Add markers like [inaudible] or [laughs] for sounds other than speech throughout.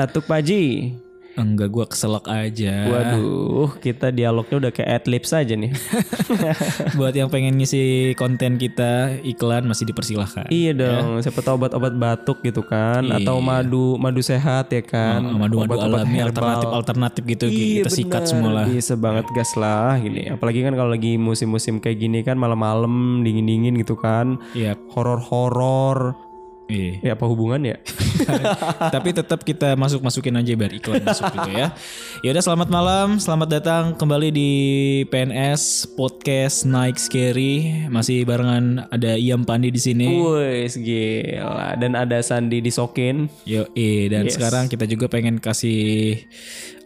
Batuk Pak Ji. Enggak gua keselak aja. Waduh, kita dialognya udah kayak adlibs aja nih. [laughs] Buat yang pengen ngisi konten kita iklan masih dipersilahkan. iya dong, siapa tahu obat-obat batuk gitu kan, atau madu madu sehat ya kan. Oh, Madu-madu Obat-obat alami herbal. alternatif-alternatif gitu Iya, kita sikat bener. semua lah. Bisa banget gas lah gini. Apalagi kan kalau lagi musim-musim kayak gini kan malam-malam dingin-dingin gitu kan. Iya. Horor-horor. Iya. Ya apa hubungannya? [laughs] Tapi tetap kita masuk masukin aja biar iklan masuk juga ya. Ya udah selamat malam, selamat datang kembali di PNS Podcast Naik Scary. Masih barengan ada Iam Pandi di sini. Wes gila. Dan ada Sandi disokin. Yo, dan Yes. sekarang kita juga pengen kasih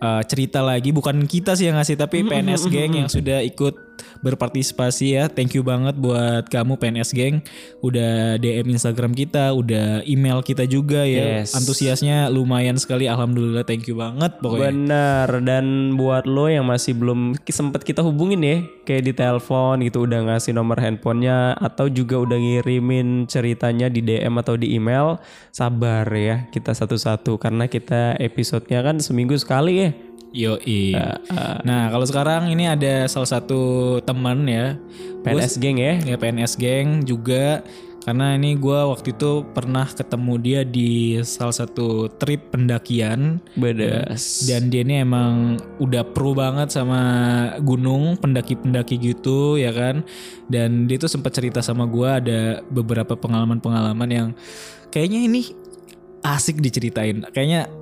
uh, cerita lagi, bukan kita sih yang ngasih, tapi PNS [laughs] Geng yang sudah ikut berpartisipasi ya. Thank you banget buat kamu PNS Geng, udah DM Instagram kita, udah email kita juga ya. Yes. Antusiasnya lumayan sekali, alhamdulillah. Thank you banget pokoknya. Benar dan buat lo yang masih belum sempat kita hubungin ya kayak di telepon gitu udah ngasih nomor handphonenya atau juga udah ngirimin ceritanya di DM atau di email sabar ya kita satu-satu karena kita episodenya kan seminggu sekali ya Yo, Nah, kalau sekarang ini ada salah satu teman ya. PNS geng ya? Ya PNS geng juga. Karena ini gua waktu itu pernah ketemu dia di salah satu trip pendakian. Bedas. Dan dia ini emang udah pro banget sama gunung pendaki-pendaki gitu ya kan? Dan dia tuh sempat cerita sama gua ada beberapa pengalaman-pengalaman yang kayaknya ini asik diceritain. Kayaknya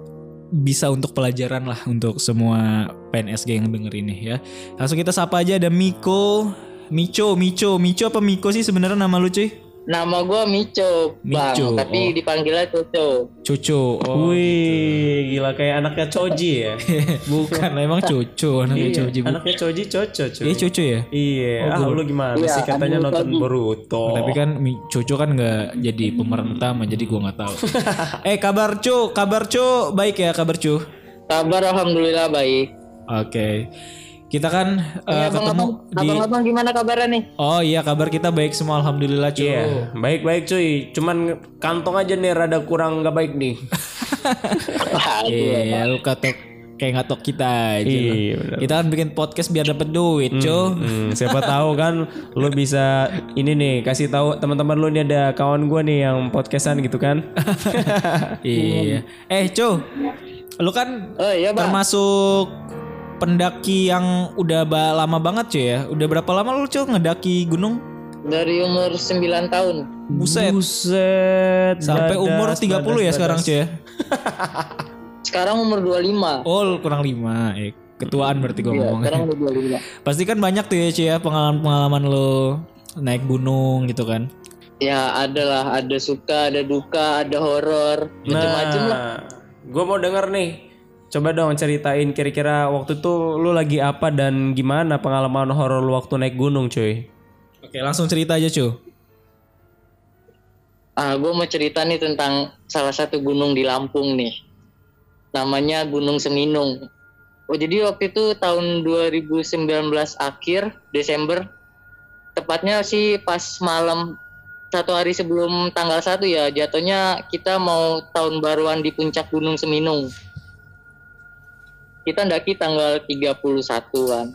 bisa untuk pelajaran lah untuk semua PNS geng yang denger ini ya langsung kita sapa aja ada Miko Mico, Mico, Mico apa Miko sih sebenarnya nama lu cuy? Nama gue Mico, bang, Mico, tapi oh. dipanggilnya Coco. Cucu. Oh, Wih gila kayak anaknya Choji ya [laughs] bukan emang cucu anaknya Iya, Cucu. Bu- anaknya Choji Coco cuy Iya cucu ya? Iya, ah lu gimana Iya, sih katanya nonton Choji. Boruto. Tapi kan Cucu kan nggak jadi pemeran utama jadi gua nggak tahu. [laughs] eh kabar cu, kabar cu, baik ya kabar cu. Kabar alhamdulillah baik. Oke. Kita kan eh, Ini ketemu abang-abang, di abang-abang gimana kabarnya nih? Oh iya kabar kita baik semua alhamdulillah cu. Iya, baik-baik cuy. Cuman kantong aja nih rada kurang nggak baik nih. [laughs] Iya, lu katok kayak ngatok kita aja. Iya. Kita kan bikin podcast biar dapet duit. Hmm, siapa [laughs] tahu kan lu bisa ini nih kasih tahu teman-teman lu nih ada kawan gua nih yang podcastan gitu kan. [laughs] Iya. Eh, cu. Lu kan Oh iya bang. termasuk pendaki yang udah ba- lama banget cuy ya. Udah berapa lama lu cuy ngedaki gunung? Dari umur 9 tahun. Buset. Buset. Sampai badas, umur 30 ya badas, sekarang badas. cuy ya. [laughs] Sekarang umur 25. Oh, kurang 5. Eh, ketuaan berarti gua Iya, ngomong. sekarang umur 25. Pasti kan banyak tuh ya cuy ya pengalaman-pengalaman lu naik gunung gitu kan. Ya ada lah, ada suka, ada duka, ada horor, macam-macam lah. Nah, gua mau denger nih. Coba dong ceritain kira-kira waktu itu lu lagi apa dan gimana pengalaman horor lu waktu naik gunung cuy. Oke, langsung cerita aja cuy. Ah, gue mau cerita nih tentang salah satu gunung di Lampung nih. Namanya Gunung Seminung. Oh, jadi waktu itu tahun 2019 akhir Desember, tepatnya sih pas malam satu hari sebelum tanggal 1 ya, jatuhnya kita mau tahun baruan di puncak Gunung Seminung. Kita ndaki tanggal 31-an.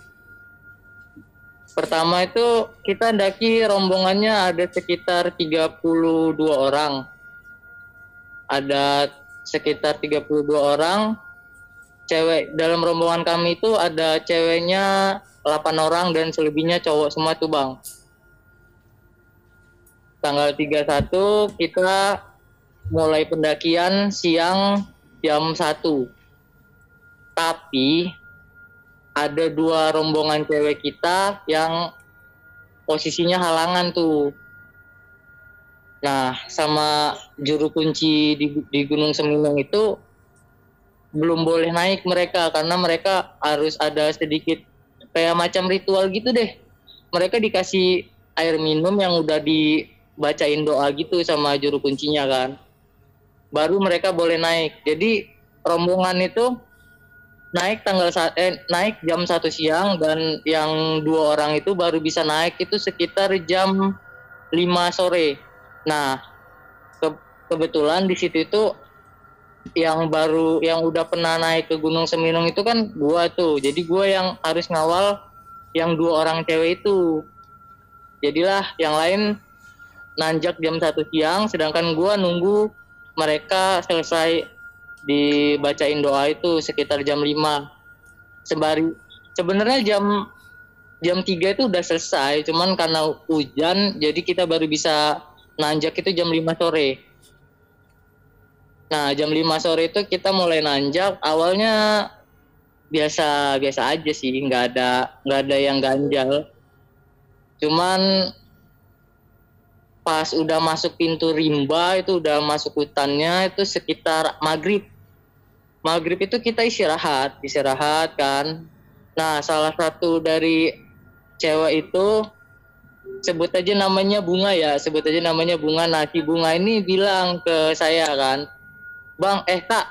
Pertama itu kita ndaki rombongannya ada sekitar 32 orang. Ada sekitar 32 orang. Cewek dalam rombongan kami itu ada ceweknya 8 orang dan selebihnya cowok semua tuh, Bang. Tanggal 31 kita mulai pendakian siang jam 1. Tapi ada dua rombongan cewek kita yang posisinya halangan tuh. Nah, sama juru kunci di, di Gunung Seminung itu belum boleh naik mereka karena mereka harus ada sedikit kayak macam ritual gitu deh. Mereka dikasih air minum yang udah dibacain doa gitu sama juru kuncinya kan. Baru mereka boleh naik. Jadi rombongan itu naik tanggal eh, naik jam satu siang dan yang dua orang itu baru bisa naik itu sekitar jam 5 sore. Nah, ke- kebetulan di situ itu yang baru yang udah pernah naik ke Gunung Seminung itu kan gua tuh jadi gua yang harus ngawal yang dua orang cewek itu jadilah yang lain nanjak jam satu siang sedangkan gua nunggu mereka selesai dibacain doa itu sekitar jam 5 sembari sebenarnya jam jam 3 itu udah selesai cuman karena hujan jadi kita baru bisa nanjak itu jam 5 sore. Nah jam 5 sore itu kita mulai nanjak awalnya biasa biasa aja sih nggak ada nggak ada yang ganjal. Cuman pas udah masuk pintu rimba itu udah masuk hutannya itu sekitar maghrib. Maghrib itu kita istirahat istirahat kan. Nah salah satu dari cewek itu sebut aja namanya bunga ya sebut aja namanya bunga. Nah si bunga ini bilang ke saya kan bang eh kak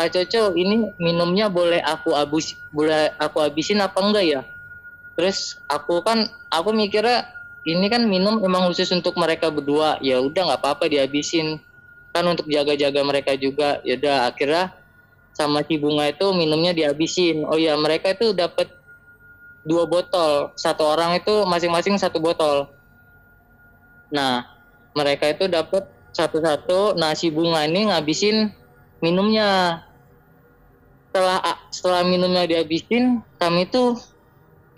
kak Coco ini minumnya boleh aku abis boleh aku habisin apa enggak ya? Terus aku kan aku mikirnya ini kan minum emang khusus untuk mereka berdua. Ya udah nggak apa-apa dihabisin. Kan untuk jaga-jaga mereka juga. Ya udah akhirnya sama si bunga itu minumnya dihabisin. Oh ya mereka itu dapat dua botol. Satu orang itu masing-masing satu botol. Nah mereka itu dapat satu-satu. Nah si bunga ini ngabisin minumnya. Setelah setelah minumnya dihabisin kami tuh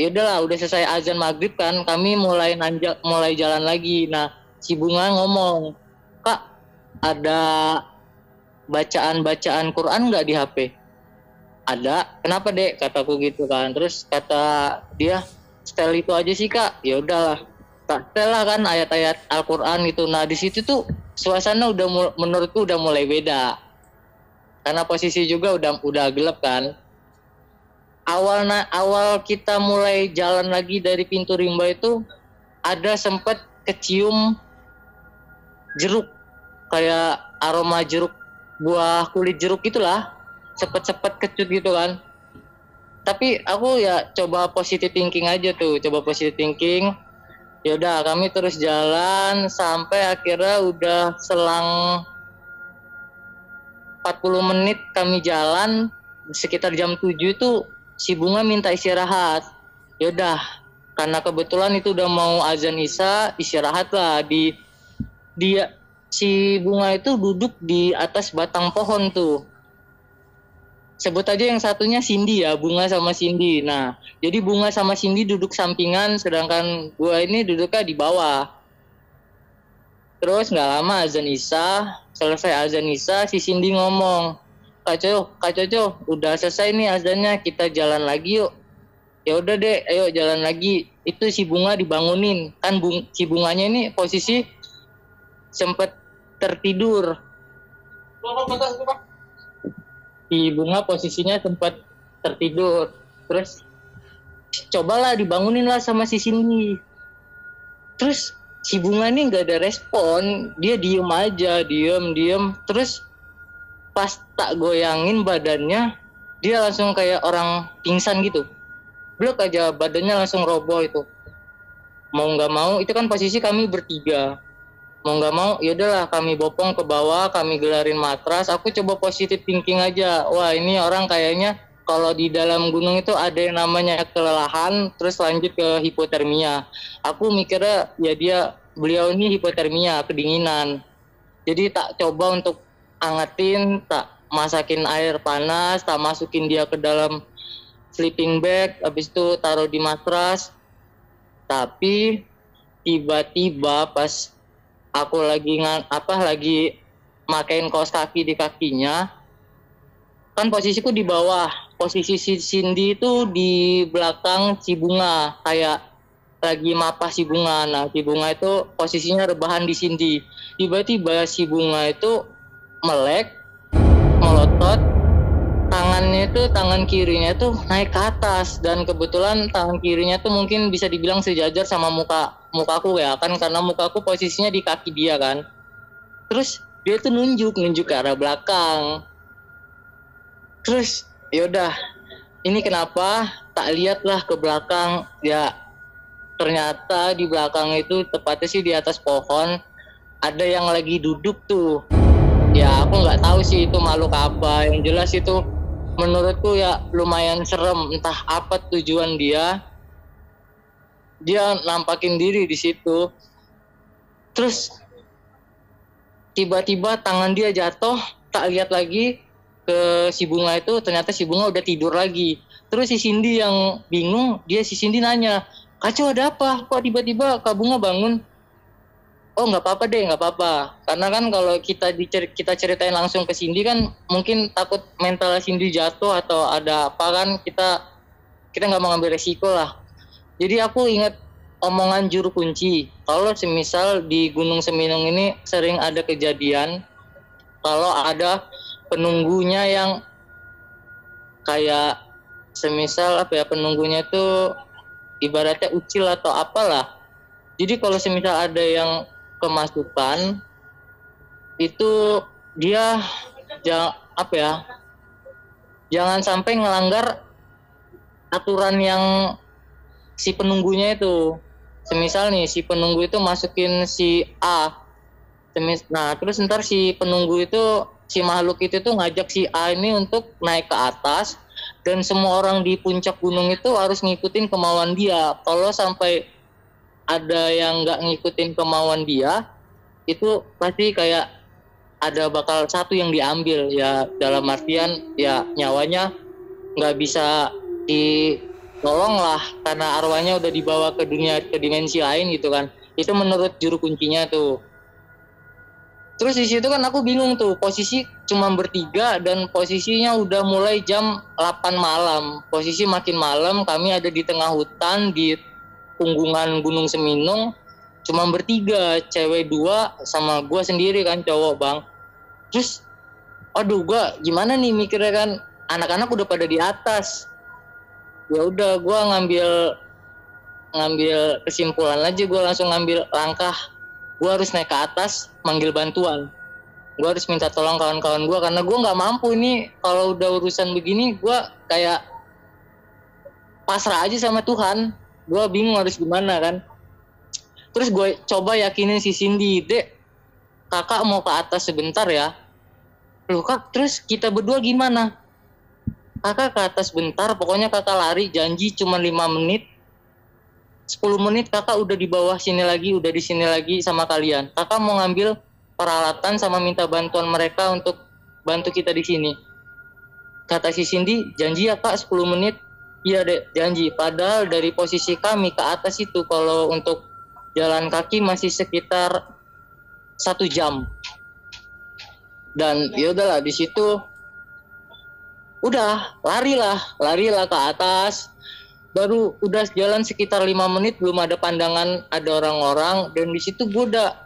ya udahlah udah selesai azan maghrib kan kami mulai nanjak mulai jalan lagi. Nah si bunga ngomong kak ada bacaan bacaan Quran nggak di HP ada. Kenapa dek? kataku gitu kan. Terus kata dia setel itu aja sih kak. Ya udahlah. Tak setel lah kan ayat-ayat Al-Quran itu. Nah di situ tuh suasana udah menurutku udah mulai beda. Karena posisi juga udah udah gelap kan awal na awal kita mulai jalan lagi dari pintu rimba itu ada sempat kecium jeruk kayak aroma jeruk buah kulit jeruk itulah cepet-cepet kecut gitu kan. Tapi aku ya coba positive thinking aja tuh coba positive thinking. Ya udah kami terus jalan sampai akhirnya udah selang 40 menit kami jalan sekitar jam 7 itu si bunga minta istirahat. Ya udah karena kebetulan itu udah mau azan isya istirahat lah di dia si bunga itu duduk di atas batang pohon tuh. Sebut aja yang satunya Cindy ya bunga sama Cindy. Nah jadi bunga sama Cindy duduk sampingan sedangkan gua ini duduknya di bawah. Terus nggak lama azan isya selesai azan isya si Cindy ngomong Kak Coco, Kak Coco, udah selesai nih azannya, kita jalan lagi yuk. Ya udah deh, ayo jalan lagi. Itu si bunga dibangunin, kan bung, si bunganya ini posisi sempet tertidur. Si bunga posisinya sempat tertidur. Terus cobalah dibangunin lah sama si Cindy. Terus si bunga ini nggak ada respon, dia diem aja, diem, diem. Terus pas tak goyangin badannya dia langsung kayak orang pingsan gitu. Blok aja badannya langsung roboh itu. Mau nggak mau itu kan posisi kami bertiga. Mau nggak mau ya udahlah kami bopong ke bawah kami gelarin matras aku coba positif thinking aja. Wah ini orang kayaknya kalau di dalam gunung itu ada yang namanya kelelahan terus lanjut ke hipotermia. Aku mikirnya ya dia beliau ini hipotermia kedinginan. Jadi tak coba untuk angetin tak masakin air panas tak masukin dia ke dalam sleeping bag habis itu taruh di matras. Tapi tiba-tiba pas aku lagi ngan apa lagi makain kaos kaki di kakinya kan posisiku di bawah posisi si Cindy itu di belakang si bunga kayak lagi mapah si bunga. Nah si bunga itu posisinya rebahan di Cindy. Tiba-tiba si bunga itu melek melotot tangannya itu tangan kirinya tuh naik ke atas. Dan kebetulan tangan kirinya tuh mungkin bisa dibilang sejajar sama muka mukaku ya kan? Karena mukaku posisinya di kaki dia kan? Terus dia tuh nunjuk nunjuk ke arah belakang. Terus yaudah ini kenapa? Tak lihatlah ke belakang. Ya ternyata di belakang itu tepatnya sih di atas pohon ada yang lagi duduk tuh ya aku nggak tahu sih itu makhluk apa. Yang jelas itu menurutku ya lumayan serem. Entah apa tujuan dia. Dia nampakin diri di situ. Terus tiba-tiba tangan dia jatuh tak lihat lagi ke si bunga itu ternyata si bunga udah tidur lagi. Terus si Cindy yang bingung dia si Cindy nanya kacau ada apa? Kok tiba-tiba kak bunga bangun oh nggak apa-apa deh nggak apa-apa. Karena kan kalau kita dicer kita ceritain langsung ke Cindy kan mungkin takut mental Cindy jatuh atau ada apa kan kita kita nggak mau ngambil resiko lah. Jadi aku ingat omongan juru kunci. Kalau semisal di Gunung Seminung ini sering ada kejadian kalau ada penunggunya yang kayak semisal apa ya penunggunya itu ibaratnya ucil atau apalah. Jadi kalau semisal ada yang kemasukan itu dia jangan apa ya jangan sampai ngelanggar aturan yang si penunggunya itu. Semisal nih si penunggu itu masukin si A. Semis nah terus ntar si penunggu itu si makhluk itu tuh ngajak si A ini untuk naik ke atas dan semua orang di puncak gunung itu harus ngikutin kemauan dia. Kalau sampai ada yang nggak ngikutin kemauan dia itu pasti kayak ada bakal satu yang diambil. Ya dalam artian ya nyawanya nggak bisa ditolong lah karena arwahnya udah dibawa ke dunia ke dimensi lain gitu kan. Itu menurut juru kuncinya tuh. Terus di situ kan aku bingung tuh posisi cuma bertiga dan posisinya udah mulai jam 8 malam. Posisi makin malam kami ada di tengah hutan di punggungan Gunung Seminung cuma bertiga cewek dua sama gue sendiri kan cowok bang. Terus aduh gue gimana nih mikirnya kan anak-anak udah pada di atas. Ya udah gue ngambil ngambil kesimpulan aja gue langsung ngambil langkah. Gue harus naik ke atas manggil bantuan. Gue harus minta tolong kawan-kawan gue karena gue nggak mampu ini kalau udah urusan begini gue kayak pasrah aja sama Tuhan gue bingung harus gimana kan. Terus gue coba yakinin si Cindy dek kakak mau ke atas sebentar ya. Loh kak terus kita berdua gimana? Kakak ke atas bentar pokoknya kakak lari janji cuma lima menit. 10 menit kakak udah di bawah sini lagi udah di sini lagi sama kalian. Kakak mau ngambil peralatan sama minta bantuan mereka untuk bantu kita di sini. Kata si Cindy janji ya kak 10 menit Iya dek janji. Padahal dari posisi kami ke atas itu kalau untuk jalan kaki masih sekitar satu jam. Dan ya udahlah di situ udah larilah larilah ke atas. Baru udah jalan sekitar lima menit belum ada pandangan ada orang-orang dan di situ gue udah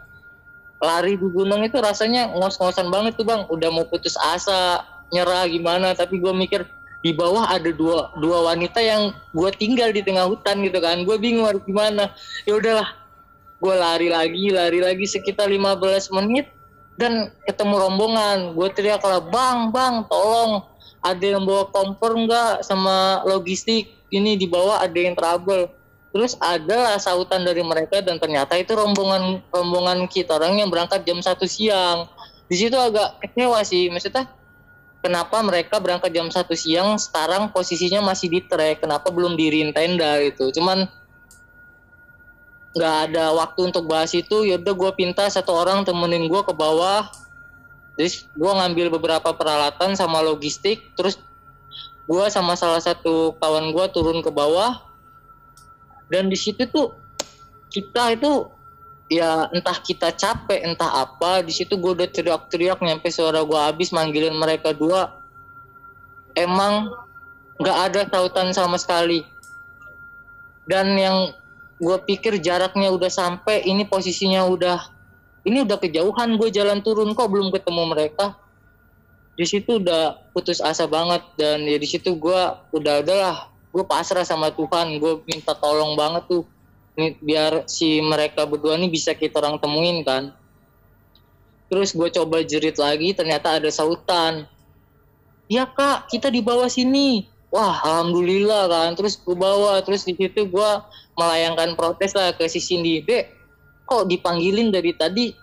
lari di gunung itu rasanya ngos-ngosan banget tuh bang. Udah mau putus asa nyerah gimana tapi gue mikir di bawah ada dua dua wanita yang gue tinggal di tengah hutan gitu kan. Gue bingung harus gimana. Ya udahlah gue lari lagi lari lagi sekitar 15 menit dan ketemu rombongan. Gue teriak lah bang bang tolong ada yang bawa kompor enggak sama logistik? Ini di bawah ada yang trouble. Terus ada sautan dari mereka dan ternyata itu rombongan rombongan kita orang yang berangkat jam satu siang. Di situ agak kecewa sih. Maksudnya kenapa mereka berangkat jam satu siang sekarang posisinya masih di trek kenapa belum diriin tenda gitu. Cuman nggak ada waktu untuk bahas itu yaudah gue pinta satu orang temenin gue ke bawah. Terus gue ngambil beberapa peralatan sama logistik terus gue sama salah satu kawan gue turun ke bawah. Dan di situ tuh kita itu ya entah kita capek entah apa di situ gue udah teriak-teriak nyampe suara gue habis manggilin mereka dua. Emang nggak ada tautan sama sekali. Dan yang gue pikir jaraknya udah sampai ini posisinya udah ini udah kejauhan gue jalan turun kok belum ketemu mereka? Di situ udah putus asa banget dan ya di situ gue udah udahlah gue pasrah sama Tuhan gue minta tolong banget tuh biar si mereka berdua nih bisa kita orang temuin kan. Terus gue coba jerit lagi ternyata ada sautan. Ya kak kita di bawah sini. Wah alhamdulillah kan. Terus gue bawa terus di situ gue melayangkan protes lah ke si Cindy. Dek kok dipanggilin dari tadi?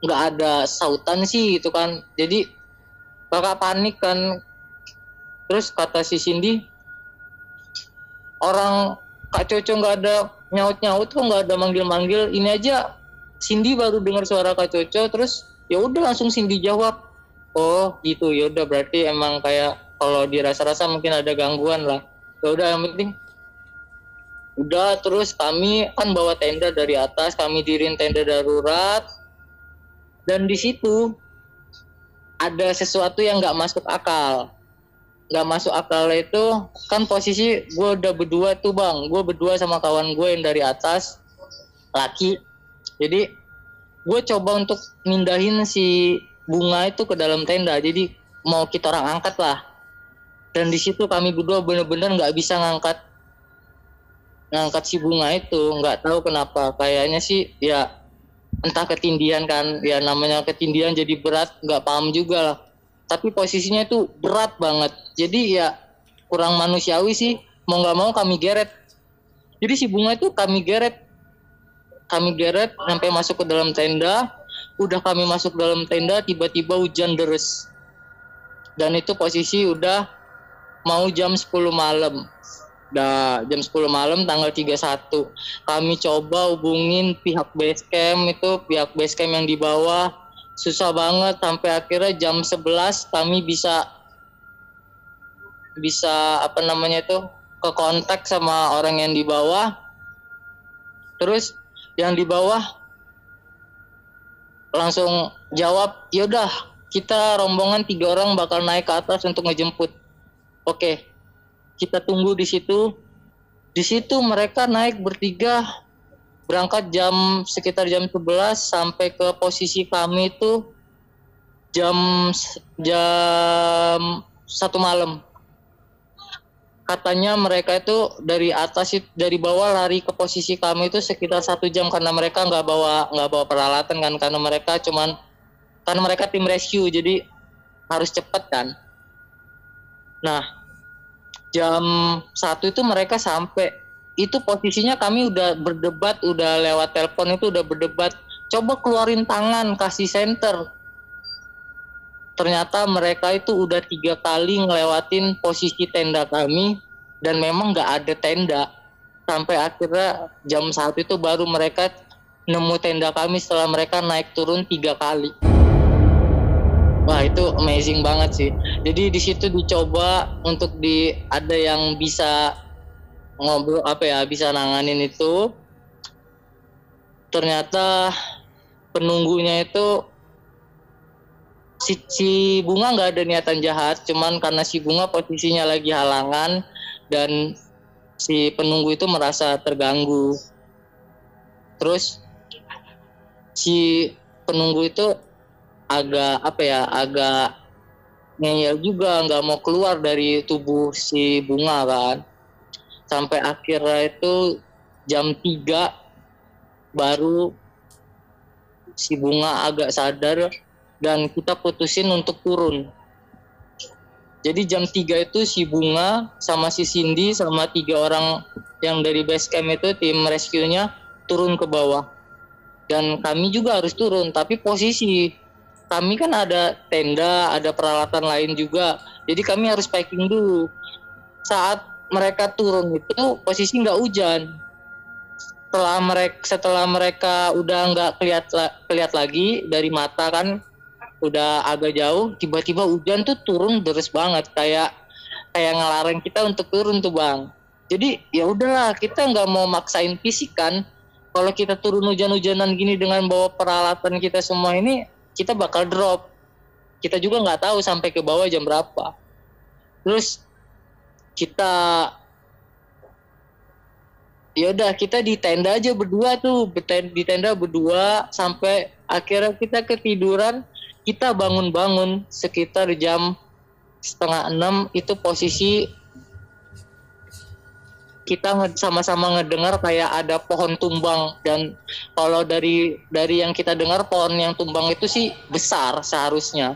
Nggak ada sautan sih gitu kan. Jadi kakak panik kan. Terus kata si Cindy orang Kak Coco nggak ada nyaut-nyaut kok nggak ada manggil-manggil. Ini aja Cindy baru dengar suara Kak Coco terus ya udah langsung Cindy jawab. Oh gitu. Ya udah berarti emang kayak kalau dirasa-rasa mungkin ada gangguan lah. Ya udah yang penting udah terus kami kan bawa tenda dari atas kami dirin tenda darurat. Dan di situ ada sesuatu yang nggak masuk akal nggak masuk akal itu kan posisi gue udah berdua tuh bang. Gue berdua sama kawan gue yang dari atas laki. Jadi gue coba untuk mindahin si bunga itu ke dalam tenda. Jadi mau kita orang angkat lah. Dan di situ kami berdua bener-bener nggak bisa ngangkat ngangkat si bunga itu. Nggak tahu kenapa. Kayaknya sih ya entah ketindian kan. Ya namanya ketindian jadi berat nggak paham juga lah tapi posisinya itu berat banget. Jadi ya kurang manusiawi sih. Mau nggak mau kami geret. Jadi si bunga itu kami geret. Kami geret sampai masuk ke dalam tenda. Udah kami masuk dalam tenda tiba-tiba hujan deras. Dan itu posisi udah mau jam 10 malam. Dah jam 10 malam tanggal 31 kami coba hubungin pihak base camp itu pihak base camp yang di bawah susah banget sampai akhirnya jam 11 kami bisa bisa apa namanya itu ke kontak sama orang yang di bawah. Terus yang di bawah langsung jawab yaudah kita rombongan tiga orang bakal naik ke atas untuk ngejemput. Oke kita tunggu di situ. Di situ mereka naik bertiga berangkat jam sekitar jam 11 sampai ke posisi kami itu jam jam satu malam. Katanya mereka itu dari atas dari bawah lari ke posisi kami itu sekitar satu jam karena mereka nggak bawa nggak bawa peralatan kan karena mereka cuman karena mereka tim rescue jadi harus cepat kan. Nah jam satu itu mereka sampai itu posisinya kami udah berdebat, udah lewat telepon itu udah berdebat. Coba keluarin tangan, kasih center. Ternyata mereka itu udah tiga kali ngelewatin posisi tenda kami dan memang nggak ada tenda. Sampai akhirnya jam satu itu baru mereka nemu tenda kami setelah mereka naik turun tiga kali. Wah itu amazing banget sih. Jadi di situ dicoba untuk di ada yang bisa ngobrol apa ya bisa nanganin itu ternyata penunggunya itu si, si bunga nggak ada niatan jahat cuman karena si bunga posisinya lagi halangan dan si penunggu itu merasa terganggu. Terus si penunggu itu agak apa ya agak ngeyel juga nggak mau keluar dari tubuh si bunga kan sampai akhirnya itu jam 3 baru si bunga agak sadar dan kita putusin untuk turun. Jadi jam 3 itu si bunga sama si Cindy sama tiga orang yang dari base camp itu tim rescue-nya turun ke bawah. Dan kami juga harus turun tapi posisi. Kami kan ada tenda ada peralatan lain juga. Jadi kami harus packing dulu. Saat mereka turun itu posisi nggak hujan. Setelah mereka setelah mereka udah nggak keliat keliat lagi dari mata kan udah agak jauh tiba-tiba hujan tuh turun deras banget kayak kayak ngelarang kita untuk turun tuh bang. Jadi ya udahlah kita nggak mau maksain fisik kan. Kalau kita turun hujan-hujanan gini dengan bawa peralatan kita semua ini kita bakal drop. Kita juga nggak tahu sampai ke bawah jam berapa. Terus kita ya udah kita di tenda aja berdua tuh di tenda berdua sampai akhirnya kita ketiduran kita bangun-bangun sekitar jam setengah enam itu posisi kita sama-sama ngedengar kayak ada pohon tumbang. Dan kalau dari dari yang kita dengar pohon yang tumbang itu sih besar seharusnya.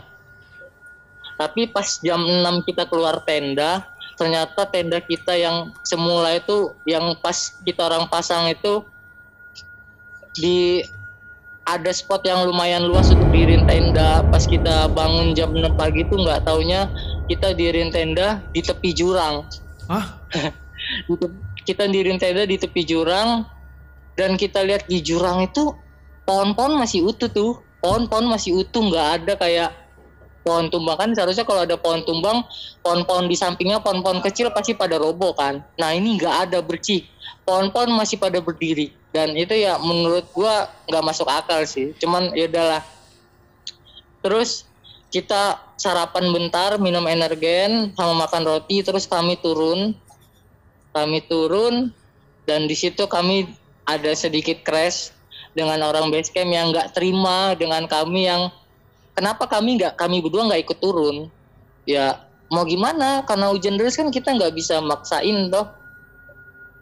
Tapi pas jam 6 kita keluar tenda ternyata tenda kita yang semula itu yang pas kita orang pasang itu di ada spot yang lumayan luas untuk diriin tenda. Pas kita bangun jam 6 pagi tuh nggak taunya kita diriin tenda di tepi jurang. Ah, [laughs] te- kita diriin tenda di tepi jurang dan kita lihat di jurang itu pohon-pohon masih utuh tuh. Pohon-pohon masih utuh, nggak ada kayak pohon tumbang kan seharusnya kalau ada pohon tumbang pohon-pohon di sampingnya pohon-pohon kecil pasti pada roboh kan. Nah ini nggak ada bersih pohon-pohon masih pada berdiri. Dan itu ya menurut gua nggak masuk akal sih. Cuman ya udahlah. Terus kita sarapan bentar minum energen sama makan roti terus kami turun. Kami turun dan di situ kami ada sedikit crash dengan orang base camp yang nggak terima dengan kami yang kenapa kami nggak kami berdua nggak ikut turun? Ya mau gimana? Karena hujan deras kan kita nggak bisa maksain toh.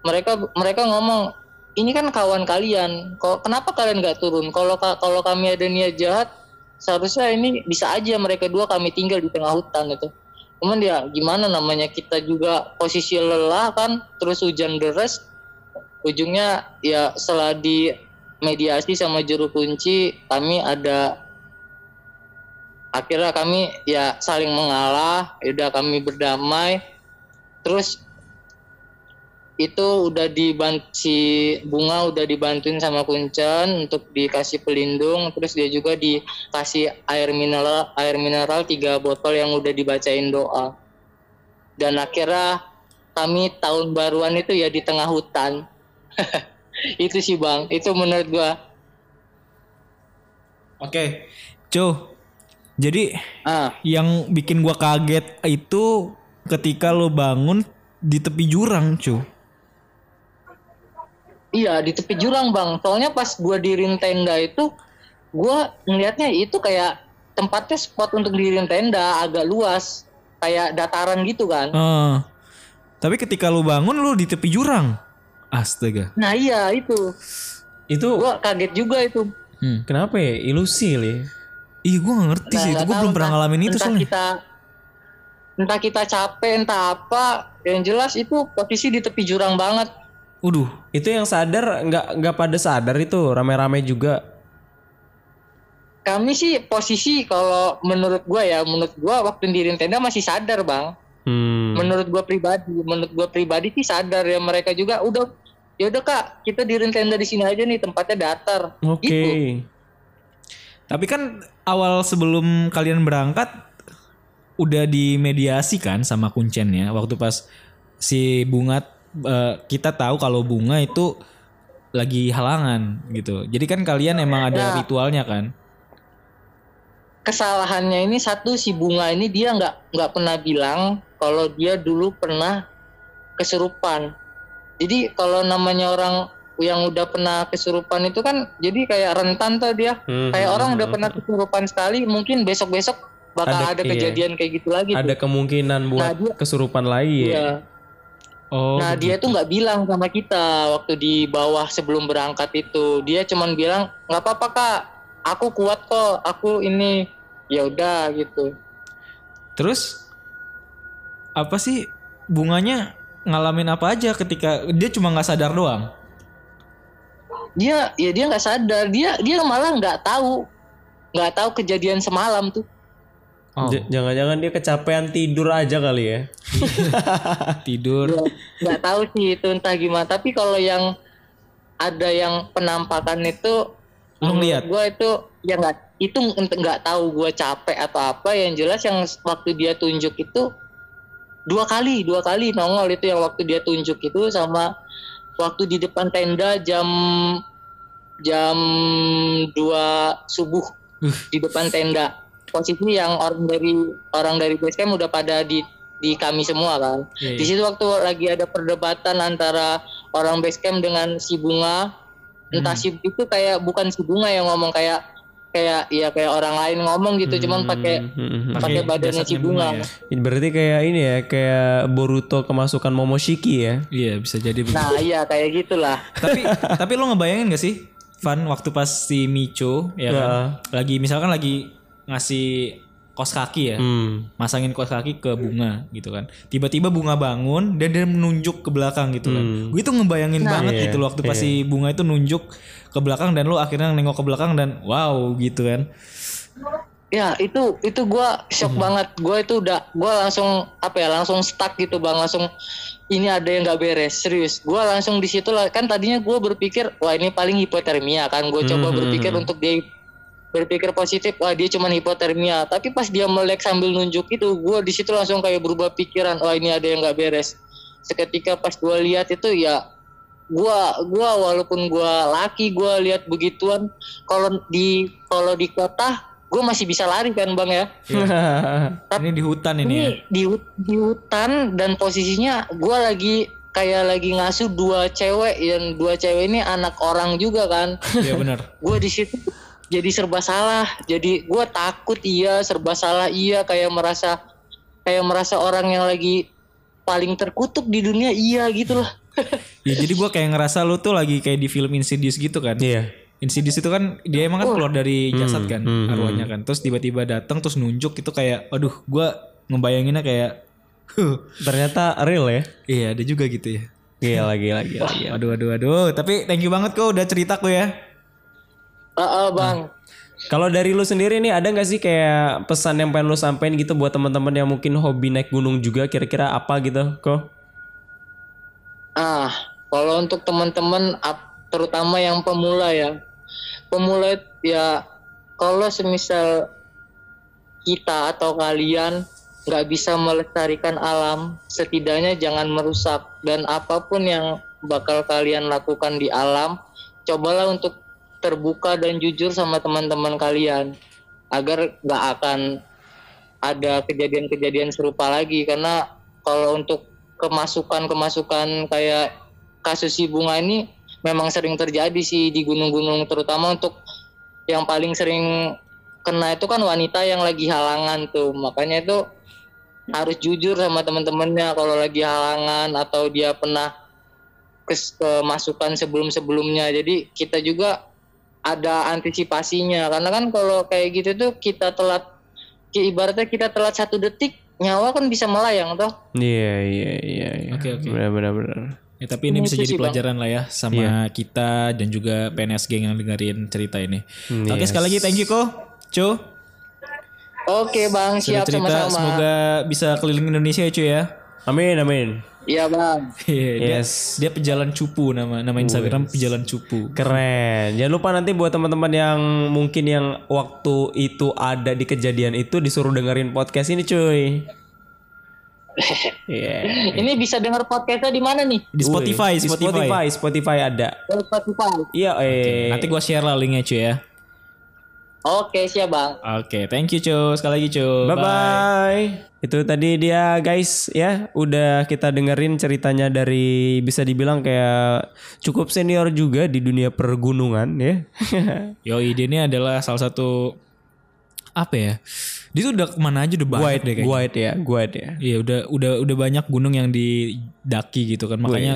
Mereka mereka ngomong ini kan kawan kalian. Kok kenapa kalian nggak turun? Kalau ka- kalau kami ada niat jahat seharusnya ini bisa aja mereka dua kami tinggal di tengah hutan itu cuman ya gimana namanya kita juga posisi lelah kan terus hujan deras. Ujungnya ya setelah di mediasi sama juru kunci kami ada akhirnya kami ya saling mengalah udah kami berdamai. Terus itu udah dibantu si bunga udah dibantuin sama kuncen untuk dikasih pelindung. Terus dia juga dikasih air mineral air mineral tiga botol yang udah dibacain doa. Dan akhirnya kami tahun baruan itu ya di tengah hutan. [laughs] Itu sih bang. Itu menurut gua. Oke. Cuh. Jadi ah yang bikin gua kaget itu ketika lo bangun di tepi jurang, cu. Iya di tepi jurang bang. Soalnya pas gua dirin tenda itu, gua ngelihatnya itu kayak tempatnya spot untuk dirin tenda agak luas, kayak dataran gitu kan. Eh, tapi ketika lo bangun lo di tepi jurang. Astaga. Nah iya itu, Itu gua kaget juga itu. Hmm. kenapa ya? Ilusi li. Ih, gua gak ngerti Nah, sih. Itu tahu, belum pernah entah- ngalamin itu entah soalnya. Kita, entah kita capek, entah apa. Yang jelas itu posisi di tepi jurang banget. Waduh. Itu yang sadar nggak nggak pada sadar itu rame-rame juga. Kami sih posisi kalau menurut gua ya, menurut gua waktu dirin tenda masih sadar bang. Hmm. menurut gua pribadi menurut gua pribadi sih sadar ya mereka juga udah ya udah kak kita di tenda di sini aja nih tempatnya datar Oke. gitu. Tapi kan awal sebelum kalian berangkat udah dimediasi kan sama kuncen ya waktu pas si bunga eh, kita tahu kalau bunga itu lagi halangan gitu. Jadi kan kalian emang ada Ya. ritualnya kan? kesalahannya ini satu si bunga ini dia nggak nggak pernah bilang kalau dia dulu pernah kesurupan jadi kalau namanya orang yang udah pernah kesurupan itu kan jadi kayak rentan tuh dia Hmm, kayak hmm, orang hmm, udah hmm. pernah kesurupan sekali mungkin besok besok bakal Ada- ada, iya. kejadian kayak gitu lagi tuh. Ada kemungkinan buat Nah, dia- kesurupan lagi ya. Iya. Oh. Nah dia tuh nggak bilang sama kita waktu di bawah sebelum berangkat itu. Dia cuman bilang nggak apa-apa kak, aku kuat kok, aku ini ya udah gitu. Terus apa sih bunganya ngalamin apa aja ketika dia cuma nggak sadar doang? Dia ya dia nggak sadar, dia dia malah nggak tahu, nggak tahu kejadian semalam tuh. Oh, Jangan-jangan dia kecapean tidur aja kali ya. [laughs] tidur. Nggak tahu sih itu entah gimana. Tapi kalau yang ada yang penampakan itu, Lu ngeliat? gue itu ya nggak itu nggak tahu gue capek atau apa. Yang jelas yang waktu dia tunjuk itu dua kali dua kali nongol itu yang waktu dia tunjuk itu sama waktu di depan tenda jam jam 2 subuh Uh. di depan tenda posisi yang orang dari orang dari base camp udah pada di di kami semua kan Iya, di situ waktu lagi ada perdebatan antara orang base camp dengan si bunga entah Hmm. si itu kayak bukan si bunga yang ngomong kayak kayak ya kayak orang lain ngomong gitu cuman pakai Hmm, hmm, hmm. pakai badannya si bunga. ya. Berarti kayak ini ya, kayak Boruto kemasukan Momoshiki ya. Iya bisa jadi begitu. Nah iya kayak gitulah. tapi tapi lo ngebayangin gak sih Van waktu pas si Micho ya kan lagi misalkan lagi ngasih kos kaki ya. Hmm. Masangin kos kaki ke bunga gitu kan. Tiba-tiba bunga bangun dan dia menunjuk ke belakang gitu kan. Hmm. Gue tuh ngebayangin banget Iya, gitu loh waktu pas si bunga itu nunjuk ke belakang dan lu akhirnya nengok ke belakang dan wow gitu kan. Ya itu itu gua shock Hmm. banget. Gua itu udah gua langsung apa ya langsung stuck gitu bang. Langsung ini ada yang nggak beres serius. Gua langsung di situ lah kan tadinya gua berpikir wah ini paling hipotermia kan. Gue coba Hmm. berpikir untuk dia berpikir positif wah dia cuma hipotermia. Tapi pas dia melek sambil nunjuk itu gua di situ langsung kayak berubah pikiran wah ini ada yang nggak beres. Seketika pas gua lihat itu ya gua gua walaupun gua laki gua lihat begituan kalau di kalau di kota gue masih bisa lari kan bang ya [laughs] Ini di hutan ini ya. ini di hut- di hutan dan posisinya gue lagi kayak lagi ngasuh dua cewek dan dua cewek ini anak orang juga kan Iya benar. gue di situ jadi serba salah jadi gue takut iya serba salah iya kayak merasa kayak merasa orang yang lagi paling terkutuk di dunia iya gitu loh [laughs] Ya jadi gua kayak ngerasa lu tuh lagi kayak di film Insidious gitu kan. Iya. Insidious itu kan dia emang kan keluar dari jasad kan hmm, arwahnya kan. Terus tiba-tiba datang terus nunjuk itu kayak aduh gua ngebayanginnya kayak huh, Ternyata real ya. iya ada juga gitu ya. Gila gila gila. gila. Aduh aduh aduh, tapi thank you banget kok udah cerita kok ya. Ah, ah, bang Kalau dari lu sendiri nih ada nggak sih kayak pesan yang pengen lu sampein gitu buat teman-teman yang mungkin hobi naik gunung juga kira-kira apa gitu kok? Ah, kalau untuk teman-teman terutama yang pemula ya. Pemula ya kalau semisal kita atau kalian nggak bisa melestarikan alam, setidaknya jangan merusak dan apa pun yang bakal kalian lakukan di alam, cobalah untuk terbuka dan jujur sama teman-teman kalian agar nggak akan ada kejadian-kejadian serupa lagi. Karena kalau untuk kemasukan-kemasukan kayak kasus si bunga ini memang sering terjadi sih di gunung-gunung terutama untuk yang paling sering kena itu kan wanita yang lagi halangan tuh. Makanya itu harus jujur sama teman-temannya kalau lagi halangan atau dia pernah kes- kemasukan sebelum-sebelumnya. Jadi kita juga ada antisipasinya karena kan kalau kayak gitu tuh kita telat ibaratnya kita telat satu detik nyawa kan bisa melayang toh Iya iya iya. iya. Oke, oke. Benar benar benar. Ya, tapi ini Ini bisa itu jadi sih, Bang. pelajaran lah ya sama kita dan juga PNS geng yang dengerin cerita ini. Hmm, Oke yes. sekali lagi thank you kok, Cu. oke bang Sudah siap cerita, sama-sama semoga bisa keliling Indonesia ya Cu ya. Amin amin. Iya bang dia, Yes. dia pejalan cupu nama nama Instagram pejalan cupu. Keren. Jangan lupa nanti buat teman-teman yang mungkin yang waktu itu ada di kejadian itu disuruh dengerin podcast ini cuy. [laughs] Iya. ini bisa dengar podcastnya di mana nih Di Spotify, Spotify. Spotify, Spotify ada. Oh, Spotify Iya, eh. Nanti gua share lah linknya Cu ya. Oke siap bang Oke, thank you Cu. Sekali lagi Cu. Bye bye. Itu tadi dia guys ya, udah kita dengerin ceritanya dari bisa dibilang kayak cukup senior juga di dunia pergunungan ya. [laughs] Yoi, dia ini adalah salah satu apa ya? Dia tuh udah ke mana aja udah banyak guide, deh kayaknya. guide ya, guide ya. Iya udah udah udah banyak gunung yang didaki gitu kan makanya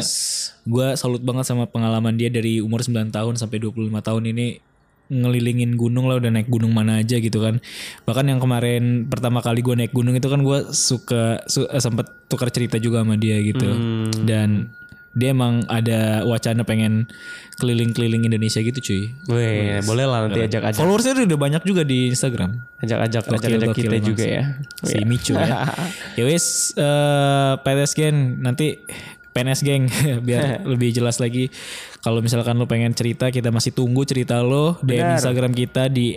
gua salut banget sama pengalaman dia dari umur 9 tahun sampai 25 tahun ini ngelilingin gunung lah udah naik gunung mana aja gitu kan. Bahkan yang kemarin pertama kali gua naik gunung itu kan gua suka su- eh, sempet tukar cerita juga sama dia gitu. Hmm. dan dia emang ada wacana pengen keliling-keliling Indonesia gitu cuy. Weh, boleh lah nanti ajak-ajak. Followersnya udah banyak juga di Instagram. Ajak-ajak ajak-ajak kita juga ya. si Micu ya. [laughs] ya wis eh, PNS Gen nanti PNS Geng [laughs] biar [laughs] lebih jelas lagi. Kalau misalkan lo pengen cerita kita masih tunggu cerita lo di. Instagram kita di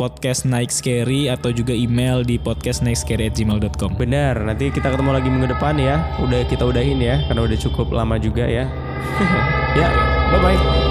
podcast Night Scary atau juga email di podcastnightscary@gmail.com. Benar, nanti kita ketemu lagi minggu depan ya. Udah kita udahin ya, karena udah cukup lama juga ya. [laughs] ya, bye bye.